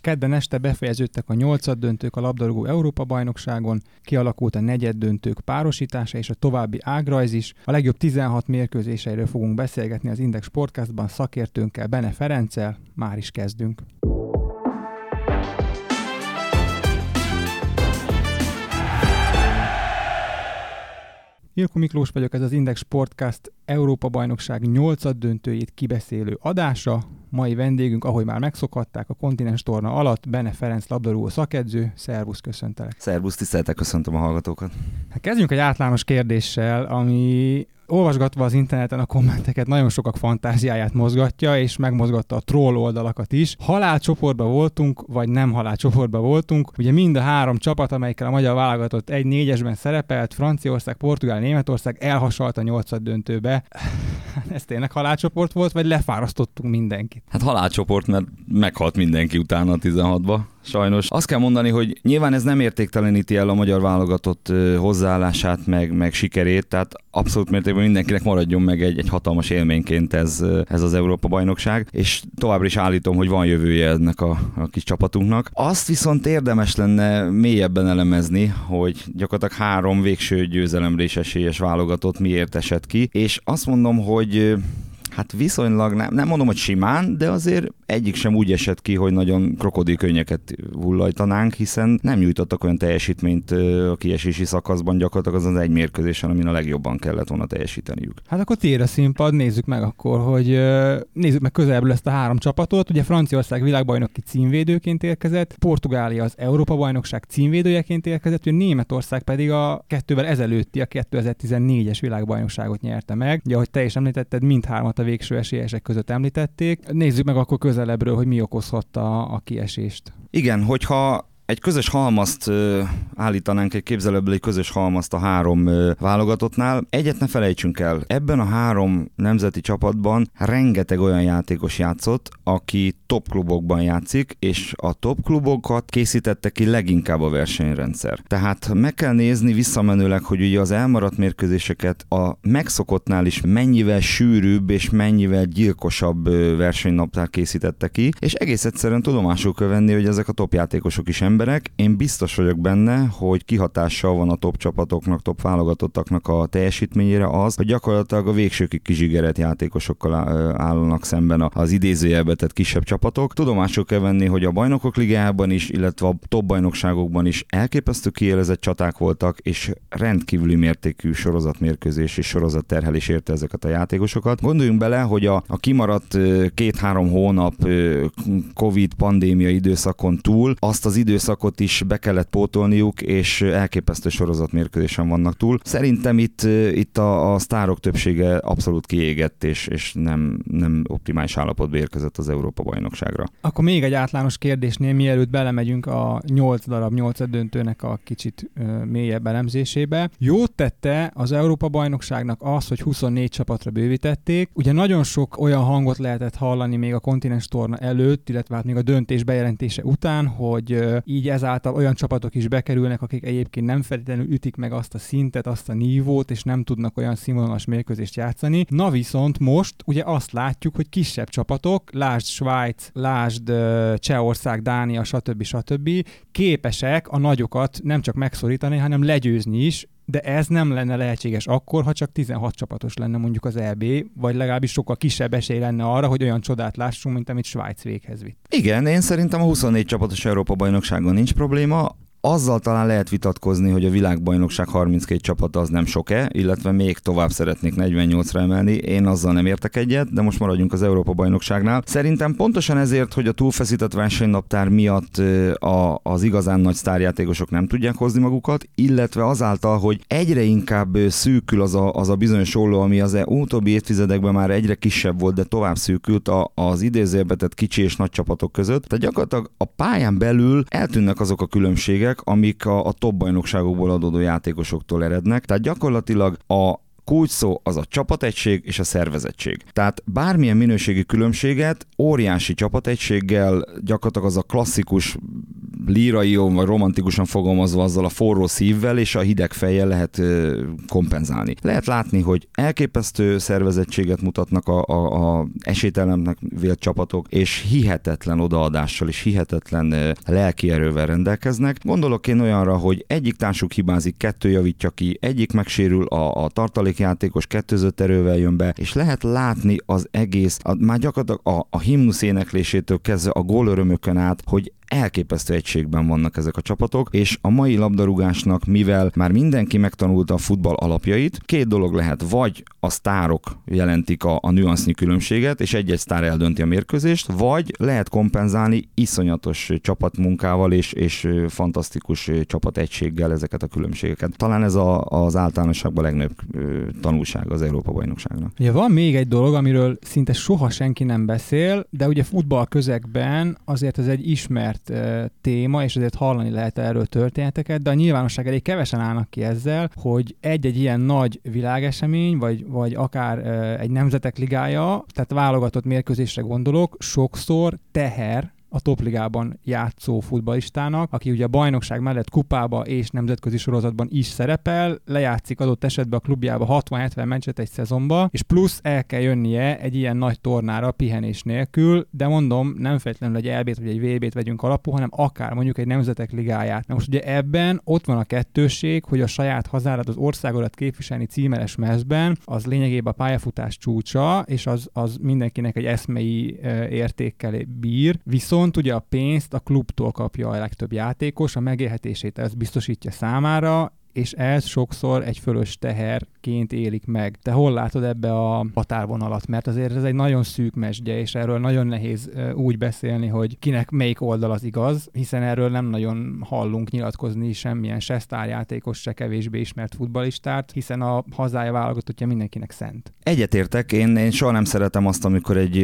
Kedden este befejeződtek a nyolcad döntők a labdarúgó Európa-bajnokságon, kialakult a negyed döntők párosítása és a további ágrajz is. A legjobb 16 mérkőzéseiről fogunk beszélgetni az Index Sportcastban szakértőnkkel, Bene Ferenccel. Már is kezdünk. Irko Miklós vagyok, ez az Index Sportcast Európa-bajnokság 8 döntőjét kibeszélő adása. Mai vendégünk, ahogy már megszokhatták, a kontinens torna alatt Bene Ferenc labdarúgó szakedző. Szervusz, köszöntelek. Szervusz, tiszteltek, köszöntöm a hallgatókat. Hát kezdjünk egy általános kérdéssel, ami olvasgatva az interneten a kommenteket nagyon sokak fantáziáját mozgatja, és megmozgatta a troll oldalakat is. Halálcsoportban voltunk, vagy nem halálcsoportban voltunk. Ugye mind a három csapat, amelyikkel a magyar válogatott egy négyesben szerepelt, Franciaország, Portugál, Németország elhasalt a nyolcad döntőbe. Ez tényleg halálcsoport volt, vagy lefárasztottunk mindenkit? Hát halálcsoport, mert meghalt mindenki utána a 16-ba sajnos. Azt kell mondani, hogy nyilván ez nem értékteleníti el a magyar válogatott hozzáállását, meg, meg sikerét, tehát abszolút mértékben mindenkinek maradjon meg egy, egy hatalmas élményként ez, ez az Európa-bajnokság, és továbbra is állítom, hogy van jövője ennek a, a kis csapatunknak. Azt viszont érdemes lenne mélyebben elemezni, hogy gyakorlatilag három végső győzelemre is esélyes válogatott miért esett ki, és azt mondom, hogy Hát viszonylag, nem, nem mondom, hogy simán, de azért egyik sem úgy esett ki, hogy nagyon krokodilkönnyeket hullajtanánk, hiszen nem nyújtottak olyan teljesítményt a kiesési szakaszban gyakorlatilag az az egy mérkőzésen, amin a legjobban kellett volna teljesíteniük. Hát akkor tér a színpad, nézzük meg akkor, hogy nézzük meg közelebbről ezt a három csapatot. Ugye Franciaország világbajnoki címvédőként érkezett, Portugália az Európa-bajnokság címvédőjeként érkezett, ugye Németország pedig a kettővel ezelőtti, a 2014-es világbajnokságot nyerte meg. Ugye, ahogy te is említetted, mindhármat a végső esélyesek között említették. Nézzük meg akkor közelebbről, hogy mi okozhatta a kiesést. Igen, hogyha egy közös halmazt állítanánk, egy képzelőből egy közös halmazt a három válogatottnál. Egyet ne felejtsünk el, ebben a három nemzeti csapatban rengeteg olyan játékos játszott, aki top klubokban játszik, és a top klubokat készítette ki leginkább a versenyrendszer. Tehát meg kell nézni visszamenőleg, hogy ugye az elmaradt mérkőzéseket a megszokottnál is mennyivel sűrűbb és mennyivel gyilkosabb versenynaptár készítette ki, és egész egyszerűen tudomásul kell venni, hogy ezek a top játékosok is ember emberek. Én biztos vagyok benne, hogy kihatással van a top csapatoknak, top válogatottaknak a teljesítményére az, hogy gyakorlatilag a végsőkig kizsigeret játékosokkal állnak szemben az idézőjelbe tett kisebb csapatok. Tudomásul kell venni, hogy a bajnokok ligájában is, illetve a top bajnokságokban is elképesztő kiélezett csaták voltak, és rendkívüli mértékű sorozatmérkőzés és sorozatterhelés érte ezeket a játékosokat. Gondoljunk bele, hogy a, a kimaradt két-három hónap Covid pandémia időszakon túl azt az időszak időszakot is be kellett pótolniuk, és elképesztő sorozatmérkőzésen vannak túl. Szerintem itt, itt a, a sztárok többsége abszolút kiégett, és, és nem, nem optimális állapotba érkezett az Európa bajnokságra. Akkor még egy általános kérdésnél, mielőtt belemegyünk a 8 darab 8 döntőnek a kicsit ö, mélyebb elemzésébe. Jót tette az Európa bajnokságnak az, hogy 24 csapatra bővítették. Ugye nagyon sok olyan hangot lehetett hallani még a kontinens torna előtt, illetve hát még a döntés bejelentése után, hogy így így ezáltal olyan csapatok is bekerülnek, akik egyébként nem feltétlenül ütik meg azt a szintet, azt a nívót, és nem tudnak olyan színvonalas mérkőzést játszani. Na viszont most ugye azt látjuk, hogy kisebb csapatok, lásd Svájc, lásd Csehország, Dánia, stb. stb. képesek a nagyokat nem csak megszorítani, hanem legyőzni is, de ez nem lenne lehetséges akkor, ha csak 16 csapatos lenne mondjuk az EB, vagy legalábbis sokkal kisebb esély lenne arra, hogy olyan csodát lássunk, mint amit Svájc véghez vitt. Igen, én szerintem a 24 csapatos Európa bajnokságon nincs probléma, azzal talán lehet vitatkozni, hogy a világbajnokság 32 csapata az nem sok-e, illetve még tovább szeretnék 48-ra emelni. Én azzal nem értek egyet, de most maradjunk az Európa bajnokságnál. Szerintem pontosan ezért, hogy a túlfeszített versenynaptár miatt a, az igazán nagy sztárjátékosok nem tudják hozni magukat, illetve azáltal, hogy egyre inkább szűkül az a, az a bizonyos olló, ami az utóbbi évtizedekben már egyre kisebb volt, de tovább szűkült a, az idézőbetett kicsi és nagy csapatok között. Tehát gyakorlatilag a pályán belül eltűnnek azok a különbségek, amik a, a top bajnokságokból adódó játékosoktól erednek. Tehát gyakorlatilag a kulcs szó az a csapategység és a szervezettség. Tehát bármilyen minőségi különbséget óriási csapategységgel, gyakorlatilag az a klasszikus lírai vagy romantikusan fogalmazva azzal a forró szívvel és a hideg fejjel lehet kompenzálni. Lehet látni, hogy elképesztő szervezettséget mutatnak a, a, a esélytelennek vélt csapatok, és hihetetlen odaadással és hihetetlen lelki erővel rendelkeznek. Gondolok én olyanra, hogy egyik társuk hibázik, kettő javítja ki, egyik megsérül, a, a tartalékjátékos kettőzött erővel jön be, és lehet látni az egész, a, már gyakorlatilag a, a himnusz éneklésétől kezdve a gólörömökön át, hogy elképesztő egységben vannak ezek a csapatok, és a mai labdarúgásnak, mivel már mindenki megtanulta a futball alapjait, két dolog lehet, vagy a sztárok jelentik a, a nüansznyi különbséget, és egy-egy sztár eldönti a mérkőzést, vagy lehet kompenzálni iszonyatos csapatmunkával és, és fantasztikus csapategységgel ezeket a különbségeket. Talán ez a, az általánosságban legnagyobb tanulság az Európa bajnokságnak. Ugye van még egy dolog, amiről szinte soha senki nem beszél, de ugye futball közegben azért ez egy ismert ismert téma, és azért hallani lehet erről történeteket, de a nyilvánosság elég kevesen állnak ki ezzel, hogy egy-egy ilyen nagy világesemény, vagy, vagy akár egy nemzetek ligája, tehát válogatott mérkőzésre gondolok, sokszor teher a topligában játszó futbalistának, aki ugye a bajnokság mellett kupába és nemzetközi sorozatban is szerepel, lejátszik adott esetben a klubjába 60-70 meccset egy szezonba, és plusz el kell jönnie egy ilyen nagy tornára pihenés nélkül, de mondom, nem feltétlenül egy elbét vagy egy VB-t vegyünk alapul, hanem akár mondjuk egy nemzetek ligáját. Na most ugye ebben ott van a kettőség, hogy a saját hazárat, az országodat képviselni címeres mezben, az lényegében a pályafutás csúcsa, és az, az mindenkinek egy eszmei értékkel bír, viszont Viszont ugye a pénzt a klubtól kapja a legtöbb játékos, a megélhetését ez biztosítja számára, és ez sokszor egy fölös teherként élik meg. Te hol látod ebbe a határvonalat? Mert azért ez egy nagyon szűk mesdje, és erről nagyon nehéz úgy beszélni, hogy kinek melyik oldal az igaz, hiszen erről nem nagyon hallunk nyilatkozni semmilyen se sztárjátékos, se kevésbé ismert futbalistát, hiszen a hazája válogatottja mindenkinek szent. Egyetértek, én, én soha nem szeretem azt, amikor egy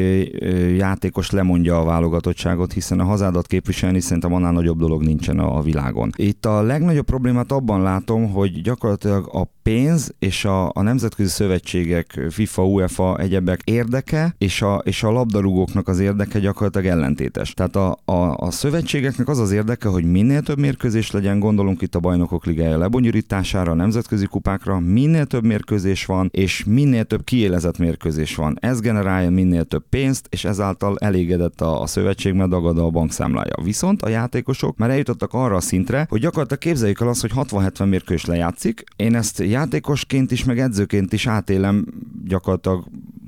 játékos lemondja a válogatottságot, hiszen a hazádat képviselni szerintem annál nagyobb dolog nincsen a, világon. Itt a legnagyobb problémát abban látom, hogy gyakorlatilag a pénz és a, a nemzetközi szövetségek, FIFA, UEFA, egyebek érdeke, és a, és a labdarúgóknak az érdeke gyakorlatilag ellentétes. Tehát a, a, a szövetségeknek az az érdeke, hogy minél több mérkőzés legyen, gondolunk itt a bajnokok ligája lebonyolítására, a nemzetközi kupákra, minél több mérkőzés van, és minél több kiélezett mérkőzés van. Ez generálja minél több pénzt, és ezáltal elégedett a, a szövetség, mert dagad a bankszámlája. Viszont a játékosok már eljutottak arra a szintre, hogy gyakorlatilag képzeljük el azt, hogy 60-70 mérkőzés lejátszik. Én ezt játékosként is, meg edzőként is átélem gyakorlatilag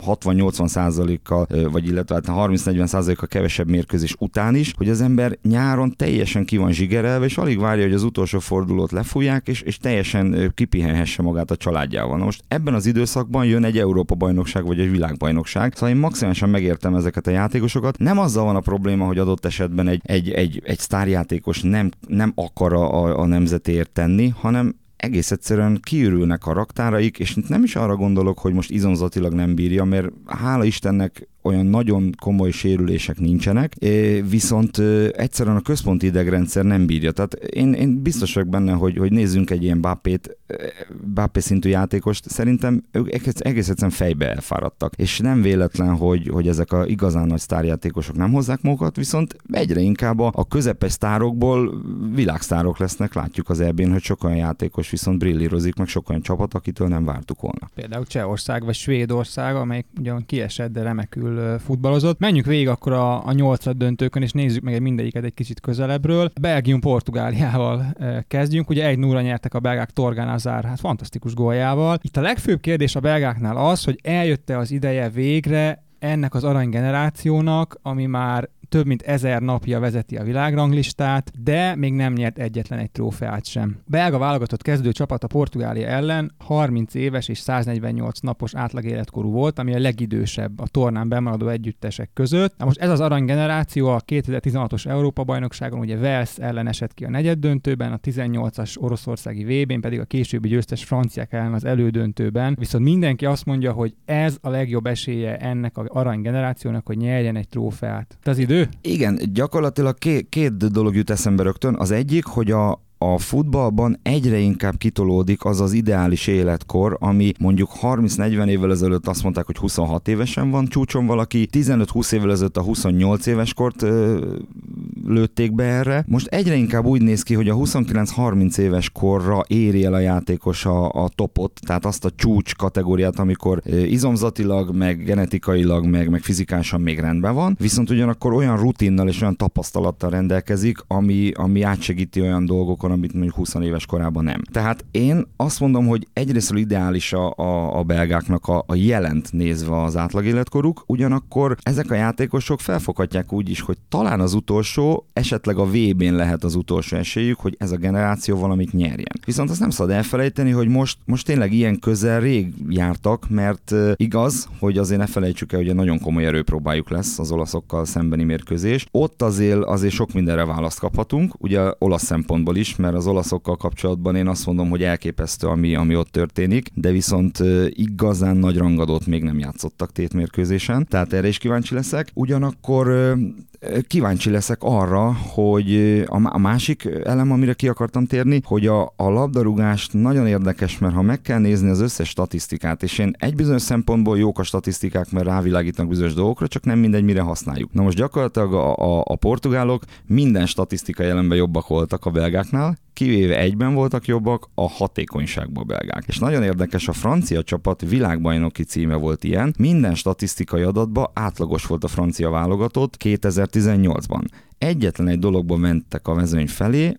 60-80 százalékkal, vagy illetve 30-40 hát százalékkal kevesebb mérkőzés után is, hogy az ember nyáron teljesen ki van zsigerelve, és alig várja, hogy az utolsó fordulót lefújják, és, és teljesen kipihenhesse magát a családjával. Na most ebben az időszakban jön egy Európa bajnokság, vagy egy világbajnokság, szóval én maximálisan megértem ezeket a játékosokat. Nem azzal van a probléma, hogy adott esetben egy, egy, egy, egy sztárjátékos nem, nem akar a, a nemzetért tenni, hanem egész egyszerűen kiürülnek a raktáraik, és nem is arra gondolok, hogy most izomzatilag nem bírja, mert hála Istennek olyan nagyon komoly sérülések nincsenek, viszont egyszerűen a központi idegrendszer nem bírja. Tehát én, én biztos vagyok benne, hogy, hogy nézzünk egy ilyen Bappét, Bappé szintű játékost, szerintem ők egész egyszerűen fejbe elfáradtak. És nem véletlen, hogy, hogy ezek a igazán nagy sztárjátékosok nem hozzák magukat, viszont egyre inkább a közepes sztárokból világsztárok lesznek. Látjuk az ebén, hogy sok olyan játékos viszont brillírozik, meg sok olyan csapat, akitől nem vártuk volna. Például Csehország vagy Svédország, amelyik ugyan kiesett, de remekül futballozott. Menjünk végig akkor a, a nyolcad döntőkön, és nézzük meg mindegyiket egy kicsit közelebbről. Belgium-Portugáliával kezdjünk. Ugye egy núra nyertek a belgák Torgán Azár, hát fantasztikus góljával. Itt a legfőbb kérdés a belgáknál az, hogy eljött-e az ideje végre ennek az aranygenerációnak, ami már több mint ezer napja vezeti a világranglistát, de még nem nyert egyetlen egy trófeát sem. Belga válogatott kezdő csapat a Portugália ellen 30 éves és 148 napos átlagéletkorú volt, ami a legidősebb a tornán bemaradó együttesek között. Na most ez az aranygeneráció a 2016-os Európa-bajnokságon ugye Wales ellen esett ki a negyed döntőben, a 18-as oroszországi VB-n pedig a későbbi győztes franciák ellen az elődöntőben. Viszont mindenki azt mondja, hogy ez a legjobb esélye ennek az aranygenerációnak, hogy nyerjen egy trófeát. Te az idő? Igen, gyakorlatilag két, két dolog jut eszembe rögtön. Az egyik, hogy a, a futballban egyre inkább kitolódik az az ideális életkor, ami mondjuk 30-40 évvel ezelőtt azt mondták, hogy 26 évesen van csúcson valaki, 15-20 évvel ezelőtt a 28 éves kort ö, lőtték be erre. Most egyre inkább úgy néz ki, hogy a 29-30 éves korra éri el a játékos a, a topot, tehát azt a csúcs kategóriát, amikor izomzatilag, meg genetikailag, meg, meg fizikálisan még rendben van, viszont ugyanakkor olyan rutinnal és olyan tapasztalattal rendelkezik, ami, ami átsegíti olyan dolgokon, akkor, amit mondjuk 20 éves korában nem. Tehát én azt mondom, hogy egyrészt ideális a, a, a belgáknak a, a jelent nézve az átlag életkoruk, ugyanakkor ezek a játékosok felfoghatják úgy is, hogy talán az utolsó, esetleg a VB-n lehet az utolsó esélyük, hogy ez a generáció valamit nyerjen. Viszont azt nem szabad elfelejteni, hogy most, most tényleg ilyen közel rég jártak, mert igaz, hogy azért ne felejtsük el, hogy egy nagyon komoly erőpróbájuk lesz az olaszokkal szembeni mérkőzés. Ott azért, azért sok mindenre választ kaphatunk, ugye olasz szempontból is, mert az olaszokkal kapcsolatban én azt mondom, hogy elképesztő, ami, ami ott történik, de viszont igazán nagy rangadót még nem játszottak tétmérkőzésen, tehát erre is kíváncsi leszek. Ugyanakkor kíváncsi leszek arra, hogy a másik elem, amire ki akartam térni, hogy a, a labdarúgást nagyon érdekes, mert ha meg kell nézni az összes statisztikát, és én egy bizonyos szempontból jók a statisztikák, mert rávilágítanak bizonyos dolgokra, csak nem mindegy, mire használjuk. Na most gyakorlatilag a, a, a portugálok minden statisztika jelenben jobbak voltak a belgáknál, kivéve egyben voltak jobbak, a hatékonyságban belgák. És nagyon érdekes, a francia csapat világbajnoki címe volt ilyen, minden statisztikai adatban átlagos volt a francia válogatott 2018-ban. Egyetlen egy dologban mentek a mezőny felé,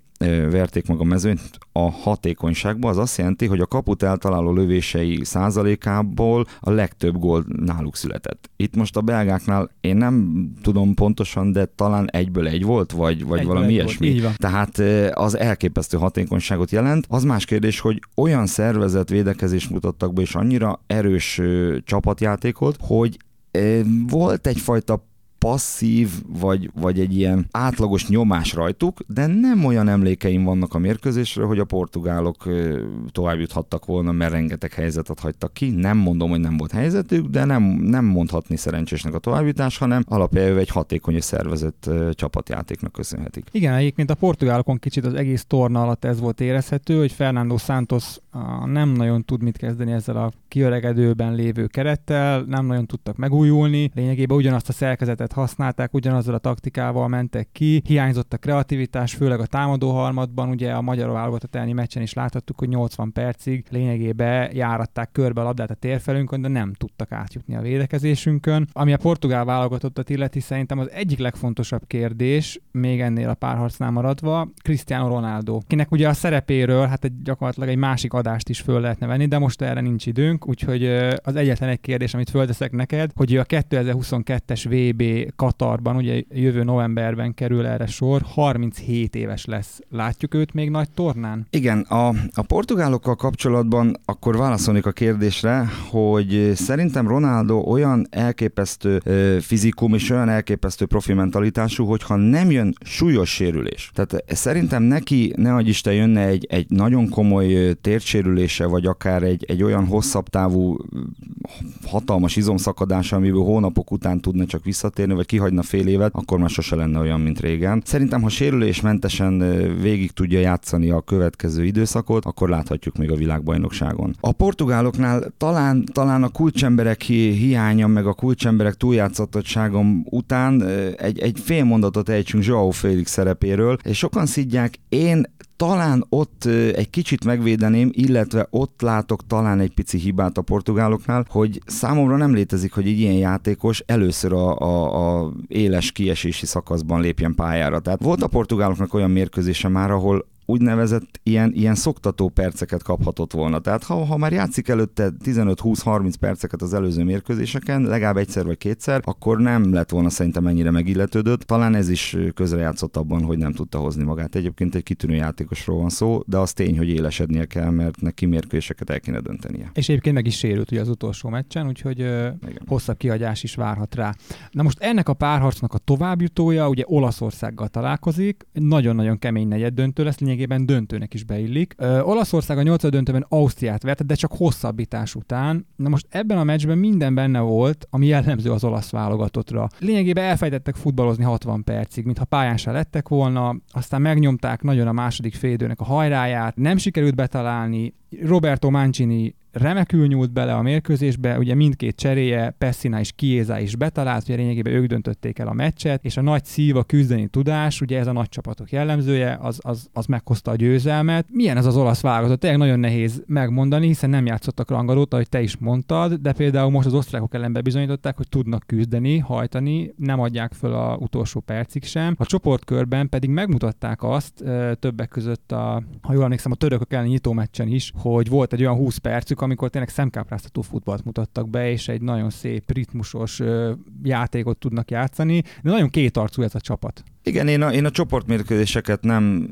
verték meg a mezőnyt a hatékonyságba, az azt jelenti, hogy a kaput eltaláló lövései százalékából a legtöbb gól náluk született. Itt most a belgáknál én nem tudom pontosan, de talán egyből egy volt, vagy, vagy egyből valami ilyesmi. Tehát az elképesztő hatékonyságot jelent. Az más kérdés, hogy olyan szervezet védekezés mutattak be, és annyira erős csapatjátékot, hogy volt egyfajta passzív, vagy, vagy egy ilyen átlagos nyomás rajtuk, de nem olyan emlékeim vannak a mérkőzésről, hogy a portugálok tovább juthattak volna, mert rengeteg helyzetet hagytak ki. Nem mondom, hogy nem volt helyzetük, de nem, nem mondhatni szerencsésnek a továbbjutás, hanem alapjában egy hatékony és szervezett csapatjátéknak köszönhetik. Igen, egyébként a portugálokon kicsit az egész torna alatt ez volt érezhető, hogy Fernando Santos nem nagyon tud mit kezdeni ezzel a kiöregedőben lévő kerettel, nem nagyon tudtak megújulni, lényegében ugyanazt a szerkezetet használták, ugyanazzal a taktikával mentek ki, hiányzott a kreativitás, főleg a támadó harmadban, ugye a magyar válogatott elleni meccsen is láthattuk, hogy 80 percig lényegében járatták körbe a labdát a térfelünkön, de nem tudtak átjutni a védekezésünkön. Ami a portugál válogatottat illeti, szerintem az egyik legfontosabb kérdés, még ennél a párharcnál maradva, Cristiano Ronaldo, kinek ugye a szerepéről, hát egy, gyakorlatilag egy másik adást is föl lehetne venni, de most erre nincs időnk, úgyhogy az egyetlen egy kérdés, amit földeszek neked, hogy a 2022-es VB Katarban, ugye jövő novemberben kerül erre sor, 37 éves lesz. Látjuk őt még nagy tornán? Igen, a, a portugálokkal kapcsolatban akkor válaszolnék a kérdésre, hogy szerintem Ronaldo olyan elképesztő fizikum és olyan elképesztő profi mentalitású, hogyha nem jön súlyos sérülés. Tehát szerintem neki, ne adj Isten, jönne egy, egy nagyon komoly tértsérülése, vagy akár egy, egy olyan hosszabb távú hatalmas izomszakadás, amiből hónapok után tudna csak visszatérni, vagy kihagyna fél évet, akkor már sose lenne olyan, mint régen. Szerintem, ha sérülésmentesen végig tudja játszani a következő időszakot, akkor láthatjuk még a világbajnokságon. A portugáloknál talán, talán a kulcsemberek hi- hiánya, meg a kulcsemberek túljátszottságom után egy, egy fél mondatot ejtsünk Joao Félix szerepéről, és sokan szidják, én talán ott egy kicsit megvédeném, illetve ott látok talán egy pici hibát a portugáloknál, hogy számomra nem létezik, hogy egy ilyen játékos először a, a, a éles kiesési szakaszban lépjen pályára. Tehát volt a portugáloknak olyan mérkőzése már, ahol úgynevezett ilyen, ilyen szoktató perceket kaphatott volna. Tehát ha, ha már játszik előtte 15-20-30 perceket az előző mérkőzéseken, legalább egyszer vagy kétszer, akkor nem lett volna szerintem ennyire megilletődött. Talán ez is közrejátszott abban, hogy nem tudta hozni magát. Egyébként egy kitűnő játékosról van szó, de az tény, hogy élesednie kell, mert neki mérkőzéseket el kéne döntenie. És egyébként meg is sérült ugye az utolsó meccsen, úgyhogy Igen. hosszabb kihagyás is várhat rá. Na most ennek a párharcnak a továbbjutója ugye Olaszországgal találkozik, nagyon-nagyon kemény negyed döntő lesz, lényegében döntőnek is beillik. Ö, Olaszország a 8 döntőben Ausztriát verte, de csak hosszabbítás után. Na most ebben a meccsben minden benne volt, ami jellemző az olasz válogatottra. Lényegében elfejtettek futballozni 60 percig, mintha pályán se lettek volna, aztán megnyomták nagyon a második félidőnek a hajráját, nem sikerült betalálni, Roberto Mancini remekül nyúlt bele a mérkőzésbe, ugye mindkét cseréje, Pessina és Kiéza is betalált, ugye lényegében ők döntötték el a meccset, és a nagy szíva küzdeni tudás, ugye ez a nagy csapatok jellemzője, az, az, az meghozta a győzelmet. Milyen ez az olasz válogatott? Tényleg nagyon nehéz megmondani, hiszen nem játszottak rangadót, ahogy te is mondtad, de például most az osztrákok ellen bebizonyították, hogy tudnak küzdeni, hajtani, nem adják föl a utolsó percig sem. A csoportkörben pedig megmutatták azt, többek között a, ha jól emlékszem, a törökök ellen nyitó meccsen is, hogy volt egy olyan 20 percük, amikor tényleg szemkápráztató futballt mutattak be, és egy nagyon szép ritmusos játékot tudnak játszani, de nagyon kétarcú ez a csapat. Igen, én a, én a csoportmérkőzéseket nem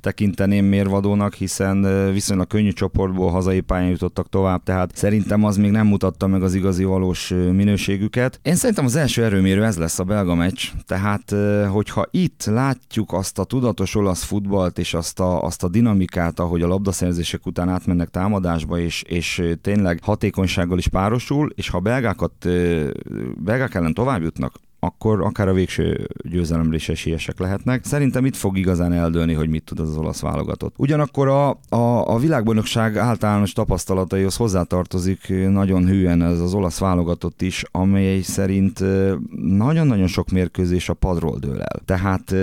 tekinteném mérvadónak, hiszen viszonylag könnyű csoportból hazai pályán jutottak tovább, tehát szerintem az még nem mutatta meg az igazi valós minőségüket. Én szerintem az első erőmérő ez lesz a belga meccs, tehát hogyha itt látjuk azt a tudatos olasz futballt és azt a, azt a dinamikát, ahogy a labdaszerzések után átmennek támadásba, és, és tényleg hatékonysággal is párosul, és ha belgákat, belgák ellen tovább jutnak, akkor akár a végső győzelemre is esélyesek lehetnek. Szerintem itt fog igazán eldőlni, hogy mit tud az, az olasz válogatott. Ugyanakkor a, a, a világbajnokság általános tapasztalataihoz hozzátartozik nagyon hűen ez az olasz válogatott is, amely szerint nagyon-nagyon sok mérkőzés a padról dől el. Tehát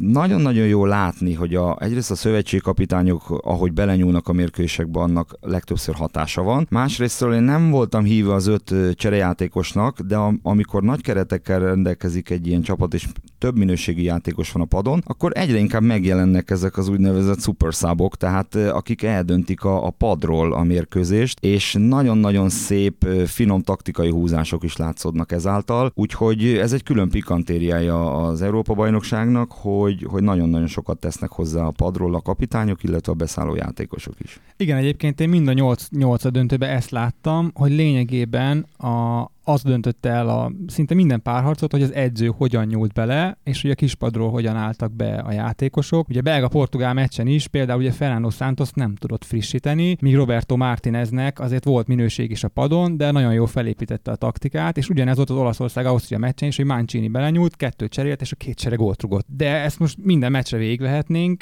nagyon-nagyon jó látni, hogy a, egyrészt a szövetségkapitányok, ahogy belenyúlnak a mérkőzésekbe, annak legtöbbször hatása van. Másrésztről én nem voltam híve az öt cserejátékosnak, de a, amikor nagy keretekkel rendelkezik egy ilyen csapat, és több minőségi játékos van a padon, akkor egyre inkább megjelennek ezek az úgynevezett szuperszábok, tehát akik eldöntik a, a padról a mérkőzést, és nagyon-nagyon szép, finom taktikai húzások is látszódnak ezáltal, úgyhogy ez egy külön pikantériája az Európa-bajnokságnak, hogy, hogy nagyon-nagyon sokat tesznek hozzá a padról a kapitányok, illetve a beszálló játékosok is. Igen, egyébként én mind a nyolc, nyolc döntőben ezt láttam, hogy lényegében a, az döntötte el a szinte minden párharcot, hogy az edző hogyan nyúlt bele, és hogy a kispadról hogyan álltak be a játékosok. Ugye belga-portugál meccsen is például ugye Fernando Santos nem tudott frissíteni, míg Roberto Martineznek azért volt minőség is a padon, de nagyon jól felépítette a taktikát, és ugyanez volt az Olaszország-Ausztria meccsen is, hogy Mancini belenyúlt, kettő cserélt, és a két csere gólt rugott. De ezt most minden meccsre végig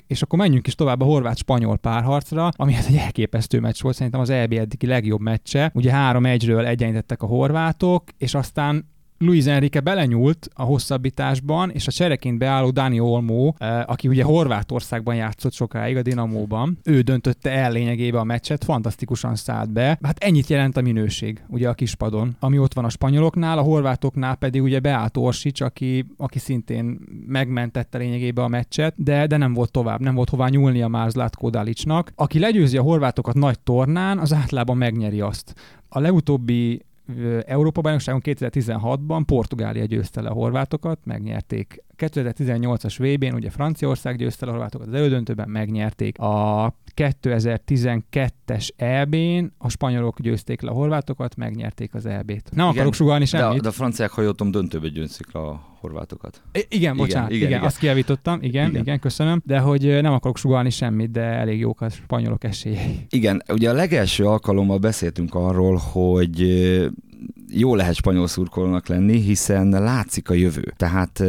és akkor menjünk is tovább a horvát-spanyol párharcra, ami hát egy elképesztő meccs volt, szerintem az EB eddigi legjobb meccse. Ugye három egyről egyenlítettek a horvátok, és aztán Luis Enrique belenyúlt a hosszabbításban, és a csereként beálló Dani Olmo, eh, aki ugye Horvátországban játszott sokáig a Dinamóban, ő döntötte el lényegében a meccset, fantasztikusan szállt be. Hát ennyit jelent a minőség, ugye a kispadon, ami ott van a spanyoloknál, a horvátoknál pedig ugye beállt Orsics, aki, aki szintén megmentette lényegében a meccset, de, de nem volt tovább, nem volt hová nyúlnia már Zlatko Dalicsnak. Aki legyőzi a horvátokat nagy tornán, az általában megnyeri azt. A legutóbbi Európa-bajnokságon 2016-ban Portugália győzte le a horvátokat, megnyerték. 2018-as VB-n ugye Franciaország győzte le a horvátokat, az elődöntőben megnyerték. A 2012-es EB-n a spanyolok győzték le a horvátokat, megnyerték az EB-t. Nem Igen, akarok sugalni semmit. De, de a franciák, ha jöttem, döntőbe győzik le a horvátokat. I- igen, bocsánat, igen, igen, igen, azt kiavítottam, igen, igen, igen, köszönöm, de hogy nem akarok sugalni semmit, de elég jók a spanyolok esélyei. Igen, ugye a legelső alkalommal beszéltünk arról, hogy jó lehet spanyol szurkolónak lenni, hiszen látszik a jövő. Tehát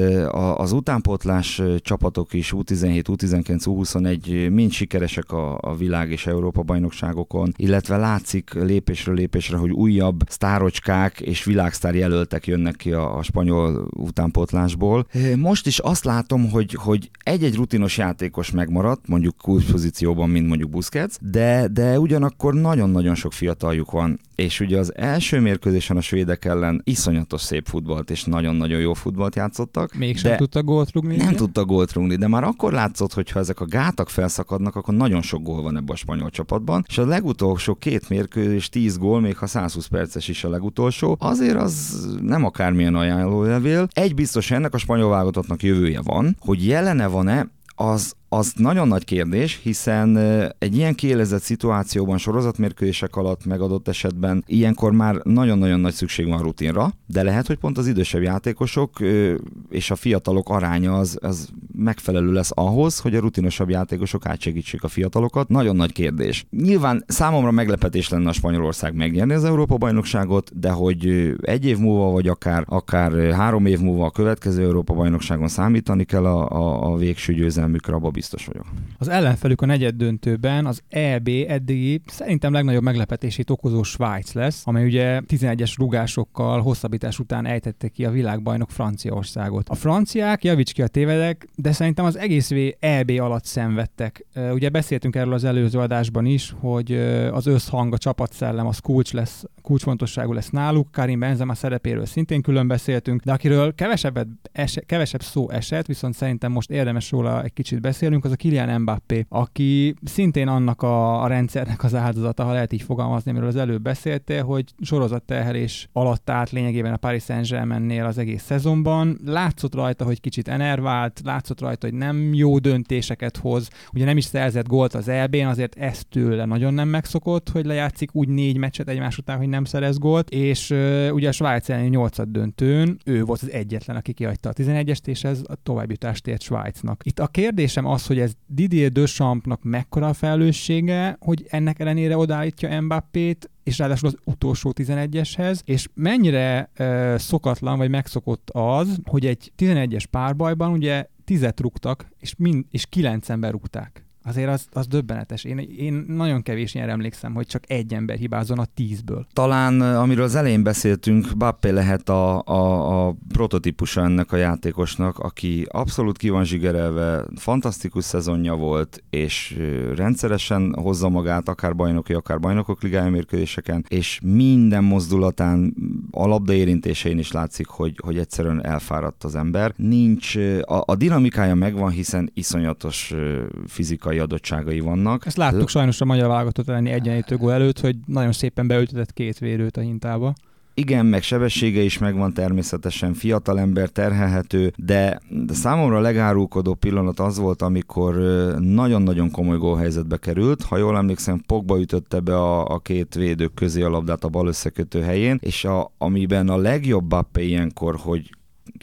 az utánpótlás csapatok is U17, U19, U21 mind sikeresek a, világ és Európa bajnokságokon, illetve látszik lépésről lépésre, hogy újabb sztárocskák és világsztár jelöltek jönnek ki a, a spanyol utánpótlásból. Most is azt látom, hogy, hogy egy-egy rutinos játékos megmaradt, mondjuk kulcspozícióban, mint mondjuk Busquets, de, de ugyanakkor nagyon-nagyon sok fiataljuk van. És ugye az első mérkőzésen a svédek ellen iszonyatos szép futballt és nagyon-nagyon jó futballt játszottak. Mégsem tudta gólt rúgni. Nem tudta gólt rúgni, de már akkor látszott, hogy ha ezek a gátak felszakadnak, akkor nagyon sok gól van ebben a spanyol csapatban. És a legutolsó két mérkőzés, 10 gól, még ha 120 perces is a legutolsó, azért az nem akármilyen ajánlólevél. Egy biztos ennek a spanyol válogatottnak jövője van, hogy jelene van-e, az, az nagyon nagy kérdés, hiszen egy ilyen kiélezett szituációban sorozatmérkőzések alatt megadott esetben ilyenkor már nagyon-nagyon nagy szükség van rutinra, de lehet, hogy pont az idősebb játékosok és a fiatalok aránya az, az megfelelő lesz ahhoz, hogy a rutinosabb játékosok átsegítsék a fiatalokat. Nagyon nagy kérdés. Nyilván számomra meglepetés lenne a Spanyolország megnyerni az Európa-bajnokságot, de hogy egy év múlva, vagy akár, akár három év múlva a következő Európa-bajnokságon számítani kell a, a, a végső győzelmükre, abba biztos vagyok. Az ellenfelük a negyed döntőben az EB eddigi szerintem legnagyobb meglepetését okozó Svájc lesz, amely ugye 11-es rugásokkal hosszabbítás után ejtette ki a világbajnok Franciaországot. A franciák, javíts ki a tévedek, de szerintem az egész EB alatt szenvedtek. Ugye beszéltünk erről az előző adásban is, hogy az összhang, a csapatszellem az kulcs lesz, kulcsfontosságú lesz náluk. Karim Benzema szerepéről szintén külön beszéltünk, de akiről kevesebbet es- kevesebb szó esett, viszont szerintem most érdemes róla egy kicsit beszélnünk, az a Kylian Mbappé, aki szintén annak a, a rendszernek az áldozata, ha lehet így fogalmazni, amiről az előbb beszéltél, hogy sorozatterhelés alatt állt lényegében a Paris Saint-Germainnél az egész szezonban. Látszott rajta, hogy kicsit enervált, látszott rajta, hogy nem jó döntéseket hoz. Ugye nem is szerzett gólt az EB-n, azért ezt tőle nagyon nem megszokott, hogy lejátszik úgy négy meccset egymás után, hogy nem szerez gólt, és uh, ugye a Svájc elleni nyolcad döntőn ő volt az egyetlen, aki kiadta a 11-est, és ez a továbbjutást ért Svájcnak. Itt a kérdésem az, hogy ez Didier Deschampsnak mekkora a felelőssége, hogy ennek ellenére odállítja Mbappét, és ráadásul az utolsó 11-eshez, és mennyire uh, szokatlan vagy megszokott az, hogy egy 11-es párbajban ugye tizet rúgtak, és, mind, és kilenc ember rúgták azért az, az döbbenetes. Én, én nagyon kevés ilyen emlékszem, hogy csak egy ember hibázon a tízből. Talán, amiről az elején beszéltünk, Bappé lehet a, a, a prototípusa ennek a játékosnak, aki abszolút ki van zsigerelve, fantasztikus szezonja volt, és rendszeresen hozza magát akár bajnoki, akár bajnokok ligája mérkőzéseken, és minden mozdulatán, a labda érintésein is látszik, hogy, hogy egyszerűen elfáradt az ember. Nincs, a, a dinamikája megvan, hiszen iszonyatos fizikai adottságai vannak. Ezt láttuk sajnos a magyar válogatott elleni egyenlítő gól előtt, hogy nagyon szépen beültetett két védőt a hintába. Igen, meg sebessége is megvan természetesen, fiatalember terhelhető, de, de számomra a legárulkodó pillanat az volt, amikor nagyon-nagyon komoly gólhelyzetbe került. Ha jól emlékszem, Pogba ütötte be a, a két védők közé a labdát a bal összekötő helyén, és a, amiben a legjobb Bappe ilyenkor, hogy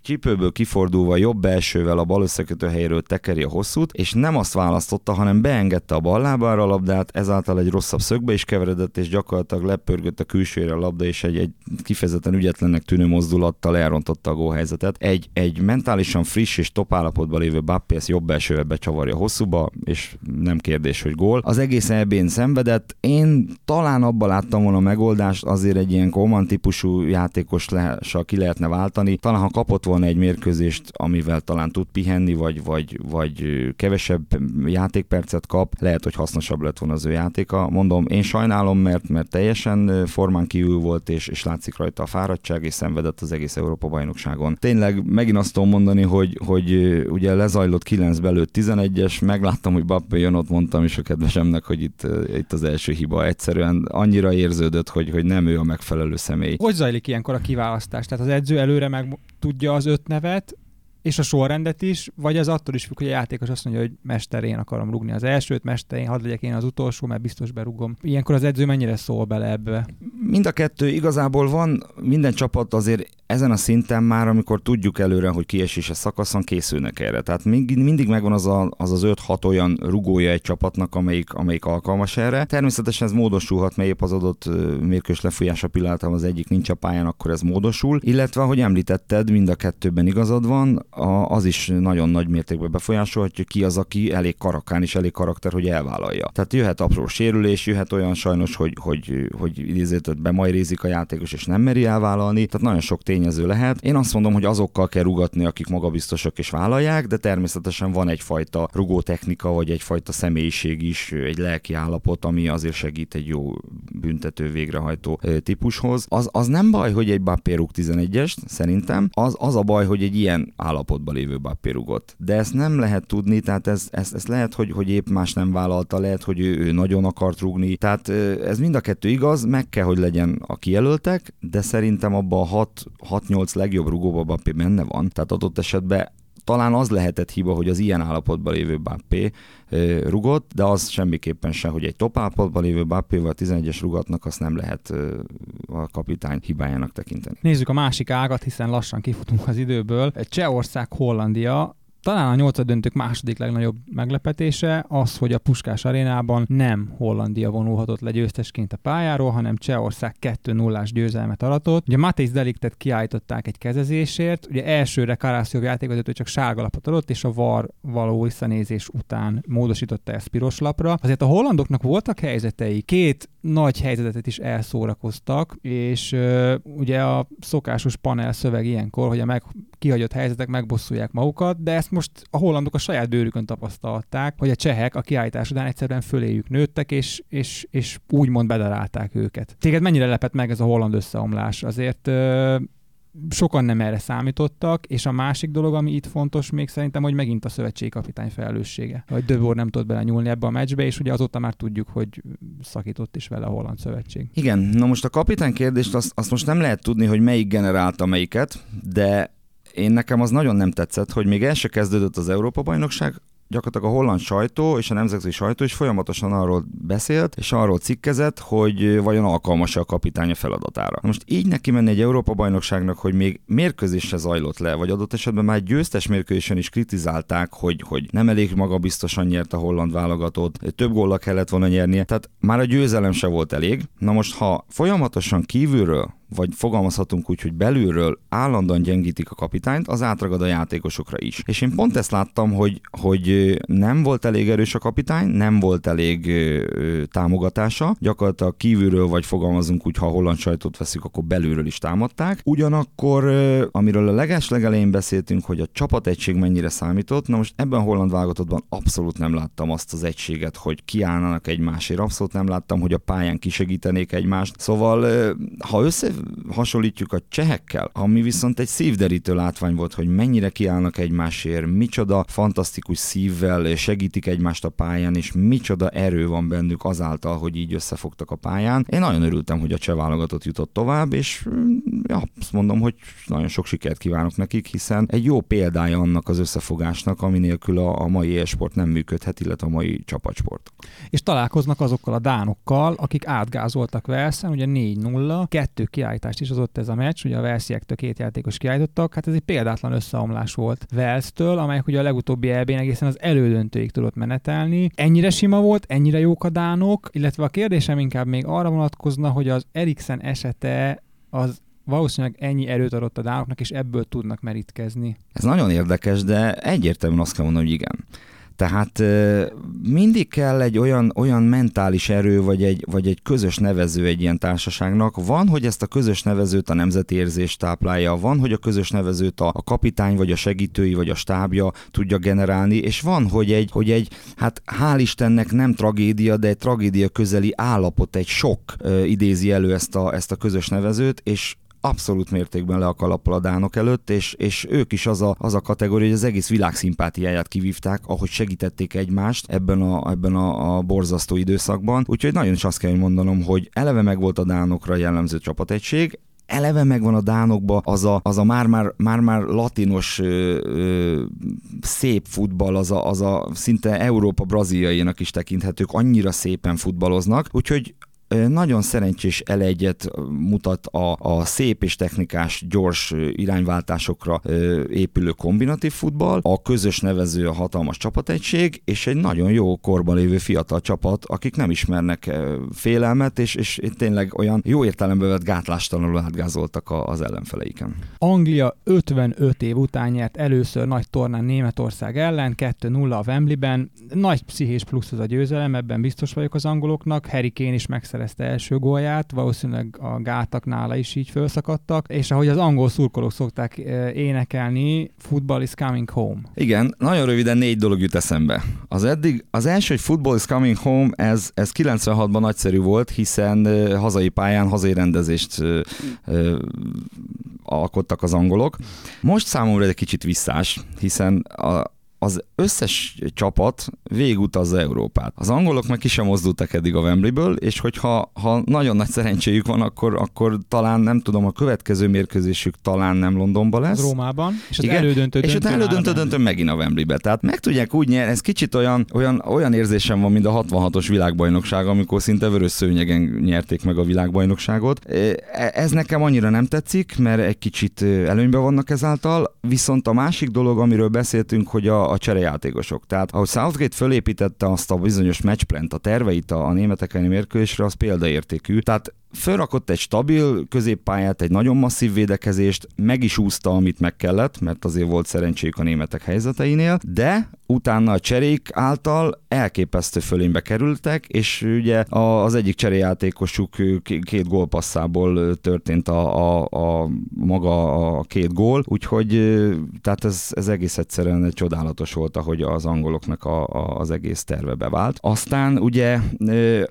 csípőből kifordulva jobb belsővel a bal összekötő helyről tekeri a hosszút, és nem azt választotta, hanem beengedte a bal lábára a labdát, ezáltal egy rosszabb szögbe is keveredett, és gyakorlatilag lepörgött a külsőre a labda, és egy, egy kifejezetten ügyetlennek tűnő mozdulattal elrontotta a gólhelyzetet. Egy, egy mentálisan friss és top állapotban lévő Bappé ezt jobb belsővel becsavarja hosszúba, és nem kérdés, hogy gól. Az egész ebén szenvedett. Én talán abban láttam volna a megoldást, azért egy ilyen Koman típusú játékos le, ki lehetne váltani. Talán ha kapott volna volna egy mérkőzést, amivel talán tud pihenni, vagy, vagy, vagy kevesebb játékpercet kap, lehet, hogy hasznosabb lett volna az ő játéka. Mondom, én sajnálom, mert, mert teljesen formán kívül volt, és, és látszik rajta a fáradtság, és szenvedett az egész Európa-bajnokságon. Tényleg megint azt tudom mondani, hogy, hogy ugye lezajlott 9 belőtt 11-es, megláttam, hogy Bappé jön, ott mondtam is a kedvesemnek, hogy itt, itt az első hiba. Egyszerűen annyira érződött, hogy, hogy nem ő a megfelelő személy. Hogy zajlik ilyenkor a kiválasztás? Tehát az edző előre meg tudja az öt nevet, és a sorrendet is, vagy az attól is függ, hogy a játékos azt mondja, hogy mester, én akarom rugni az elsőt, mester, én hadd legyek én az utolsó, mert biztos berugom. Ilyenkor az edző mennyire szól bele ebbe? Mind a kettő igazából van, minden csapat azért ezen a szinten már, amikor tudjuk előre, hogy kiesése szakaszon készülnek erre. Tehát mindig, megvan az, a, az az 5-6 olyan rugója egy csapatnak, amelyik, amelyik alkalmas erre. Természetesen ez módosulhat, mert épp az adott mérkős lefolyása pillanatban az egyik nincs a pályán, akkor ez módosul. Illetve, ahogy említetted, mind a kettőben igazad van, az is nagyon nagy mértékben befolyásolhatja, ki az, aki elég karakán és elég karakter, hogy elvállalja. Tehát jöhet apró sérülés, jöhet olyan sajnos, hogy, hogy, hogy idézőt be majd rézik a játékos és nem meri elvállalni. Tehát nagyon sok tény tényező lehet. Én azt mondom, hogy azokkal kell rugatni, akik magabiztosak és vállalják, de természetesen van egyfajta rugótechnika, vagy egyfajta személyiség is, egy lelki állapot, ami azért segít egy jó büntető végrehajtó típushoz. Az, az nem baj, hogy egy Bappé rúg 11-est, szerintem. Az, az a baj, hogy egy ilyen állapotban lévő Bappé rúgott. De ezt nem lehet tudni, tehát ez, ez, ez lehet, hogy, hogy épp más nem vállalta, lehet, hogy ő, ő nagyon akart rúgni. Tehát ez mind a kettő igaz, meg kell, hogy legyen a kijelöltek, de szerintem abban a 6-8 legjobb rugóba Bappé benne van. Tehát adott esetben talán az lehetett hiba, hogy az ilyen állapotban lévő Bappé rugott, de az semmiképpen sem, hogy egy top állapotban lévő Bappéval 11-es rugatnak azt nem lehet a kapitány hibájának tekinteni. Nézzük a másik ágat, hiszen lassan kifutunk az időből. Csehország, Hollandia talán a nyolcad döntők második legnagyobb meglepetése az, hogy a Puskás arénában nem Hollandia vonulhatott le győztesként a pályáról, hanem Csehország 2-0-ás győzelmet aratott. Ugye Matej Deliktet kiállították egy kezezésért, ugye elsőre Karászjov játékvezető csak sárga lapot adott, és a VAR való visszanézés után módosította ezt piros lapra. Azért a hollandoknak voltak helyzetei, két nagy helyzetet is elszórakoztak, és uh, ugye a szokásos panel szöveg ilyenkor, hogy a meg, kihagyott helyzetek megbosszulják magukat, de ezt most a hollandok a saját bőrükön tapasztalták, hogy a csehek a kiállítás után egyszerűen föléjük nőttek, és, és, és úgymond bedarálták őket. Téged mennyire lepett meg ez a holland összeomlás? Azért uh, sokan nem erre számítottak, és a másik dolog, ami itt fontos még szerintem, hogy megint a szövetségi kapitány felelőssége. Hogy Döbor nem tudott bele nyúlni ebbe a meccsbe, és ugye azóta már tudjuk, hogy szakított is vele a holland szövetség. Igen, na most a kapitány kérdést azt, azt most nem lehet tudni, hogy melyik generálta melyiket, de én nekem az nagyon nem tetszett, hogy még el se kezdődött az Európa-bajnokság, gyakorlatilag a holland sajtó és a nemzetközi sajtó is folyamatosan arról beszélt, és arról cikkezett, hogy vajon alkalmas a kapitány a feladatára. Most így neki menni egy Európa-bajnokságnak, hogy még mérkőzés se zajlott le, vagy adott esetben már győztes mérkőzésen is kritizálták, hogy, hogy nem elég magabiztosan nyert a holland válogatott, több góllal kellett volna nyernie, tehát már a győzelem se volt elég. Na most, ha folyamatosan kívülről vagy fogalmazhatunk úgy, hogy belülről állandóan gyengítik a kapitányt, az átragad a játékosokra is. És én pont ezt láttam, hogy, hogy nem volt elég erős a kapitány, nem volt elég ö, támogatása, gyakorlatilag kívülről, vagy fogalmazunk úgy, ha a holland sajtót veszik, akkor belülről is támadták. Ugyanakkor, ö, amiről a leges legelején beszéltünk, hogy a csapategység mennyire számított, na most ebben a holland válogatottban abszolút nem láttam azt az egységet, hogy kiállnának egymásért, abszolút nem láttam, hogy a pályán kisegítenék egymást. Szóval, ö, ha össze hasonlítjuk a csehekkel, ami viszont egy szívderítő látvány volt, hogy mennyire kiállnak egymásért, micsoda fantasztikus szívvel segítik egymást a pályán, és micsoda erő van bennük azáltal, hogy így összefogtak a pályán. Én nagyon örültem, hogy a cseh válogatott jutott tovább, és mm, ja, azt mondom, hogy nagyon sok sikert kívánok nekik, hiszen egy jó példája annak az összefogásnak, ami nélkül a, a mai e-sport nem működhet, illetve a mai csapatsport. És találkoznak azokkal a dánokkal, akik átgázoltak Velszen, ugye 4-0, kettő kiállítást is ott ez a meccs, ugye a Velsziektől két játékos kiállítottak, hát ez egy példátlan összeomlás volt Velsztől, amelyek ugye a legutóbbi eb egészen az elődöntőig tudott menetelni. Ennyire sima volt, ennyire jók a dánok, illetve a kérdésem inkább még arra vonatkozna, hogy az Eriksen esete az valószínűleg ennyi erőt adott a dánoknak, és ebből tudnak merítkezni. Ez nagyon érdekes, de egyértelműen azt kell mondani, hogy igen. Tehát mindig kell egy olyan, olyan mentális erő, vagy egy, vagy egy közös nevező egy ilyen társaságnak. Van, hogy ezt a közös nevezőt a nemzeti érzés táplálja, van, hogy a közös nevezőt a, a kapitány, vagy a segítői, vagy a stábja tudja generálni, és van, hogy egy, hogy egy, hát hál' Istennek nem tragédia, de egy tragédia közeli állapot, egy sok idézi elő ezt a, ezt a közös nevezőt, és abszolút mértékben le a kalappal a dánok előtt, és, és ők is az a, az a kategória, hogy az egész világ szimpátiáját kivívták, ahogy segítették egymást ebben a, ebben a, a borzasztó időszakban. Úgyhogy nagyon is azt kell mondanom, hogy eleve meg volt a dánokra jellemző csapategység, eleve megvan a dánokba az a, az a már-már, már-már latinos ö, ö, szép futball, az a, az a szinte Európa braziliainak is tekinthetők, annyira szépen futballoznak, úgyhogy nagyon szerencsés elegyet mutat a, a szép és technikás, gyors irányváltásokra épülő kombinatív futball, a közös nevező a hatalmas csapategység, és egy nagyon jó korban lévő fiatal csapat, akik nem ismernek félelmet, és, és tényleg olyan jó értelemben vett gátlástalanul átgázoltak az ellenfeleiken. Anglia 55 év után nyert először nagy tornán Németország ellen, 2-0 a Wembleyben. Nagy pszichés plusz az a győzelem, ebben biztos vagyok az angoloknak. Harry Kane is megszer megszerezte első gólját, valószínűleg a gátak nála is így felszakadtak, és ahogy az angol szurkolók szokták énekelni, football is coming home. Igen, nagyon röviden négy dolog jut eszembe. Az eddig, az első, hogy football is coming home, ez, ez 96-ban nagyszerű volt, hiszen hazai pályán hazai rendezést alkottak az angolok. Most számomra egy kicsit visszás, hiszen a, az összes csapat végigutazza Európát. Az angolok meg ki sem mozdultak eddig a Wembleyből, és hogyha ha nagyon nagy szerencséjük van, akkor, akkor talán nem tudom, a következő mérkőzésük talán nem Londonban lesz. Rómában, és az Igen, elődöntő és döntő, elődöntő döntő megint a Wembleybe. Tehát meg tudják úgy nyerni, ez kicsit olyan, olyan, olyan érzésem van, mint a 66-os világbajnokság, amikor szinte vörös szőnyegen nyerték meg a világbajnokságot. E, ez nekem annyira nem tetszik, mert egy kicsit előnyben vannak ezáltal, viszont a másik dolog, amiről beszéltünk, hogy a, a cserejátékosok. Tehát ahogy Southgate fölépítette azt a bizonyos matchplant, a terveit a, a németek elleni mérkőzésre, az példaértékű. Tehát fölrakott egy stabil középpályát, egy nagyon masszív védekezést, meg is úszta, amit meg kellett, mert azért volt szerencséjük a németek helyzeteinél, de utána a cserék által elképesztő fölénybe kerültek, és ugye az egyik cseréjátékosuk két gólpasszából történt a, a, a maga a két gól, úgyhogy tehát ez, ez egész egyszerűen csodálatos volt, ahogy az angoloknak a, a, az egész terve bevált. Aztán ugye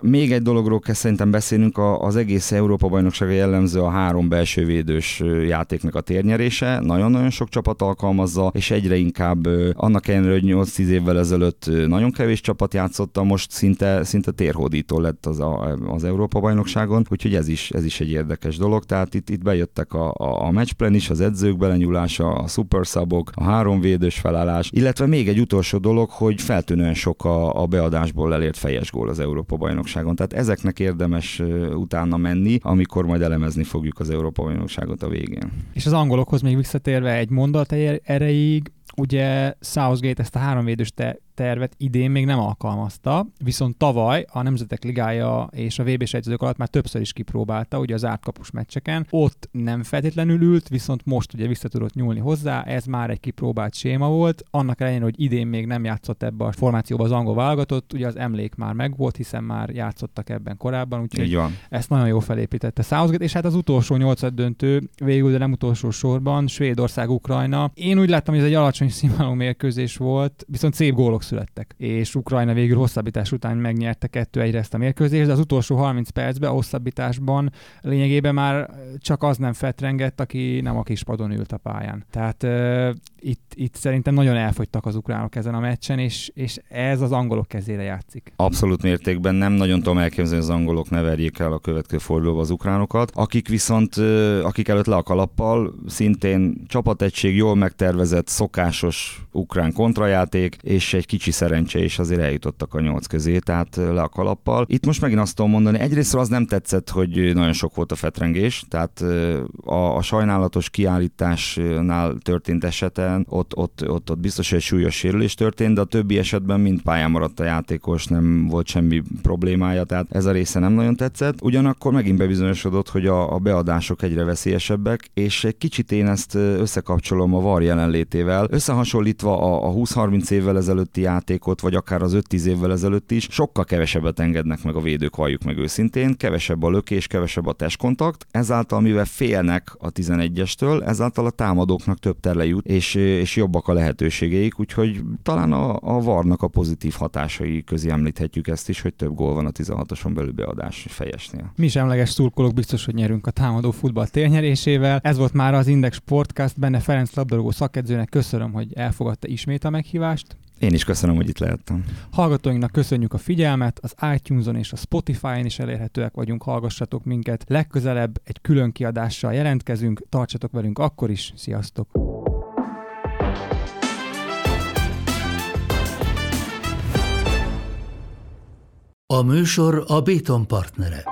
még egy dologról kell szerintem beszélnünk, az egész Európa bajnoksága jellemző a három belső védős játéknak a térnyerése, nagyon-nagyon sok csapat alkalmazza, és egyre inkább annak ellenére, hogy 8-10 évvel ezelőtt nagyon kevés csapat játszotta, most szinte, szinte térhódító lett az, a, az Európa bajnokságon, úgyhogy ez is, ez is egy érdekes dolog, tehát itt, itt bejöttek a, a, a matchplan is, az edzők belenyúlása, a szuperszabok, a három védős felállás, illetve még egy utolsó dolog, hogy feltűnően sok a, a beadásból elért fejes gól az Európa bajnokságon, tehát ezeknek érdemes utána menni, amikor majd elemezni fogjuk az Európa bajnokságot a végén. És az angolokhoz még visszatérve egy mondat erejéig, ugye Southgate ezt a háromvédős te- tervet idén még nem alkalmazta, viszont tavaly a Nemzetek Ligája és a vb sejtezők alatt már többször is kipróbálta, ugye az átkapus meccseken. Ott nem feltétlenül ült, viszont most ugye vissza tudott nyúlni hozzá, ez már egy kipróbált séma volt. Annak ellenére, hogy idén még nem játszott ebbe a formációba az angol válogatott, ugye az emlék már megvolt, hiszen már játszottak ebben korábban, úgyhogy ezt nagyon jól felépítette Southgate, és hát az utolsó nyolcad döntő, végül, de nem utolsó sorban, Svédország-Ukrajna. Én úgy láttam, hogy ez egy alacsony színvonalú mérkőzés volt, viszont szép gólok születtek. És Ukrajna végül hosszabbítás után megnyerte kettő egyre ezt a mérkőzést, de az utolsó 30 percben a hosszabbításban lényegében már csak az nem fetrengett, aki nem a kispadon ült a pályán. Tehát uh, itt, itt szerintem nagyon elfogytak az ukránok ezen a meccsen, és, és ez az angolok kezére játszik. Abszolút mértékben nem nagyon tudom elképzelni, hogy az angolok ne verjék el a következő fordulóba az ukránokat, akik viszont, akik előtt le a kalappal, szintén csapategység, jól megtervezett, szokásos ukrán kontrajáték, és egy kicsi szerencse is azért eljutottak a nyolc közé, tehát le a kalappal. Itt most megint azt tudom mondani, egyrészt az nem tetszett, hogy nagyon sok volt a fetrengés, tehát a, a sajnálatos kiállításnál történt esete esetben ott, ott, ott, ott biztos, hogy egy súlyos sérülés történt, de a többi esetben mind pályán maradt a játékos, nem volt semmi problémája, tehát ez a része nem nagyon tetszett. Ugyanakkor megint bebizonyosodott, hogy a, a beadások egyre veszélyesebbek, és egy kicsit én ezt összekapcsolom a VAR jelenlétével. Összehasonlítva a, a 20-30 évvel ezelőtti játékot, vagy akár az 5-10 évvel ezelőtt is, sokkal kevesebbet engednek meg a védők, valljuk meg őszintén, kevesebb a lökés, kevesebb a testkontakt, ezáltal mivel félnek a 11-estől, ezáltal a támadóknak több terle jut, és és jobbak a lehetőségeik, úgyhogy talán a, a varnak a pozitív hatásai közé említhetjük ezt is, hogy több gól van a 16-oson belül beadás fejesnél. Mi is emleges szurkolók biztos, hogy nyerünk a támadó futball térnyerésével. Ez volt már az Index Sportcast, benne Ferenc labdarúgó szakedzőnek köszönöm, hogy elfogadta ismét a meghívást. Én is köszönöm, hogy itt lehettem. Hallgatóinknak köszönjük a figyelmet, az iTunes-on és a Spotify-on is elérhetőek vagyunk, hallgassatok minket. Legközelebb egy külön kiadással jelentkezünk, tartsatok velünk akkor is, sziasztok! A műsor a Béton partnere.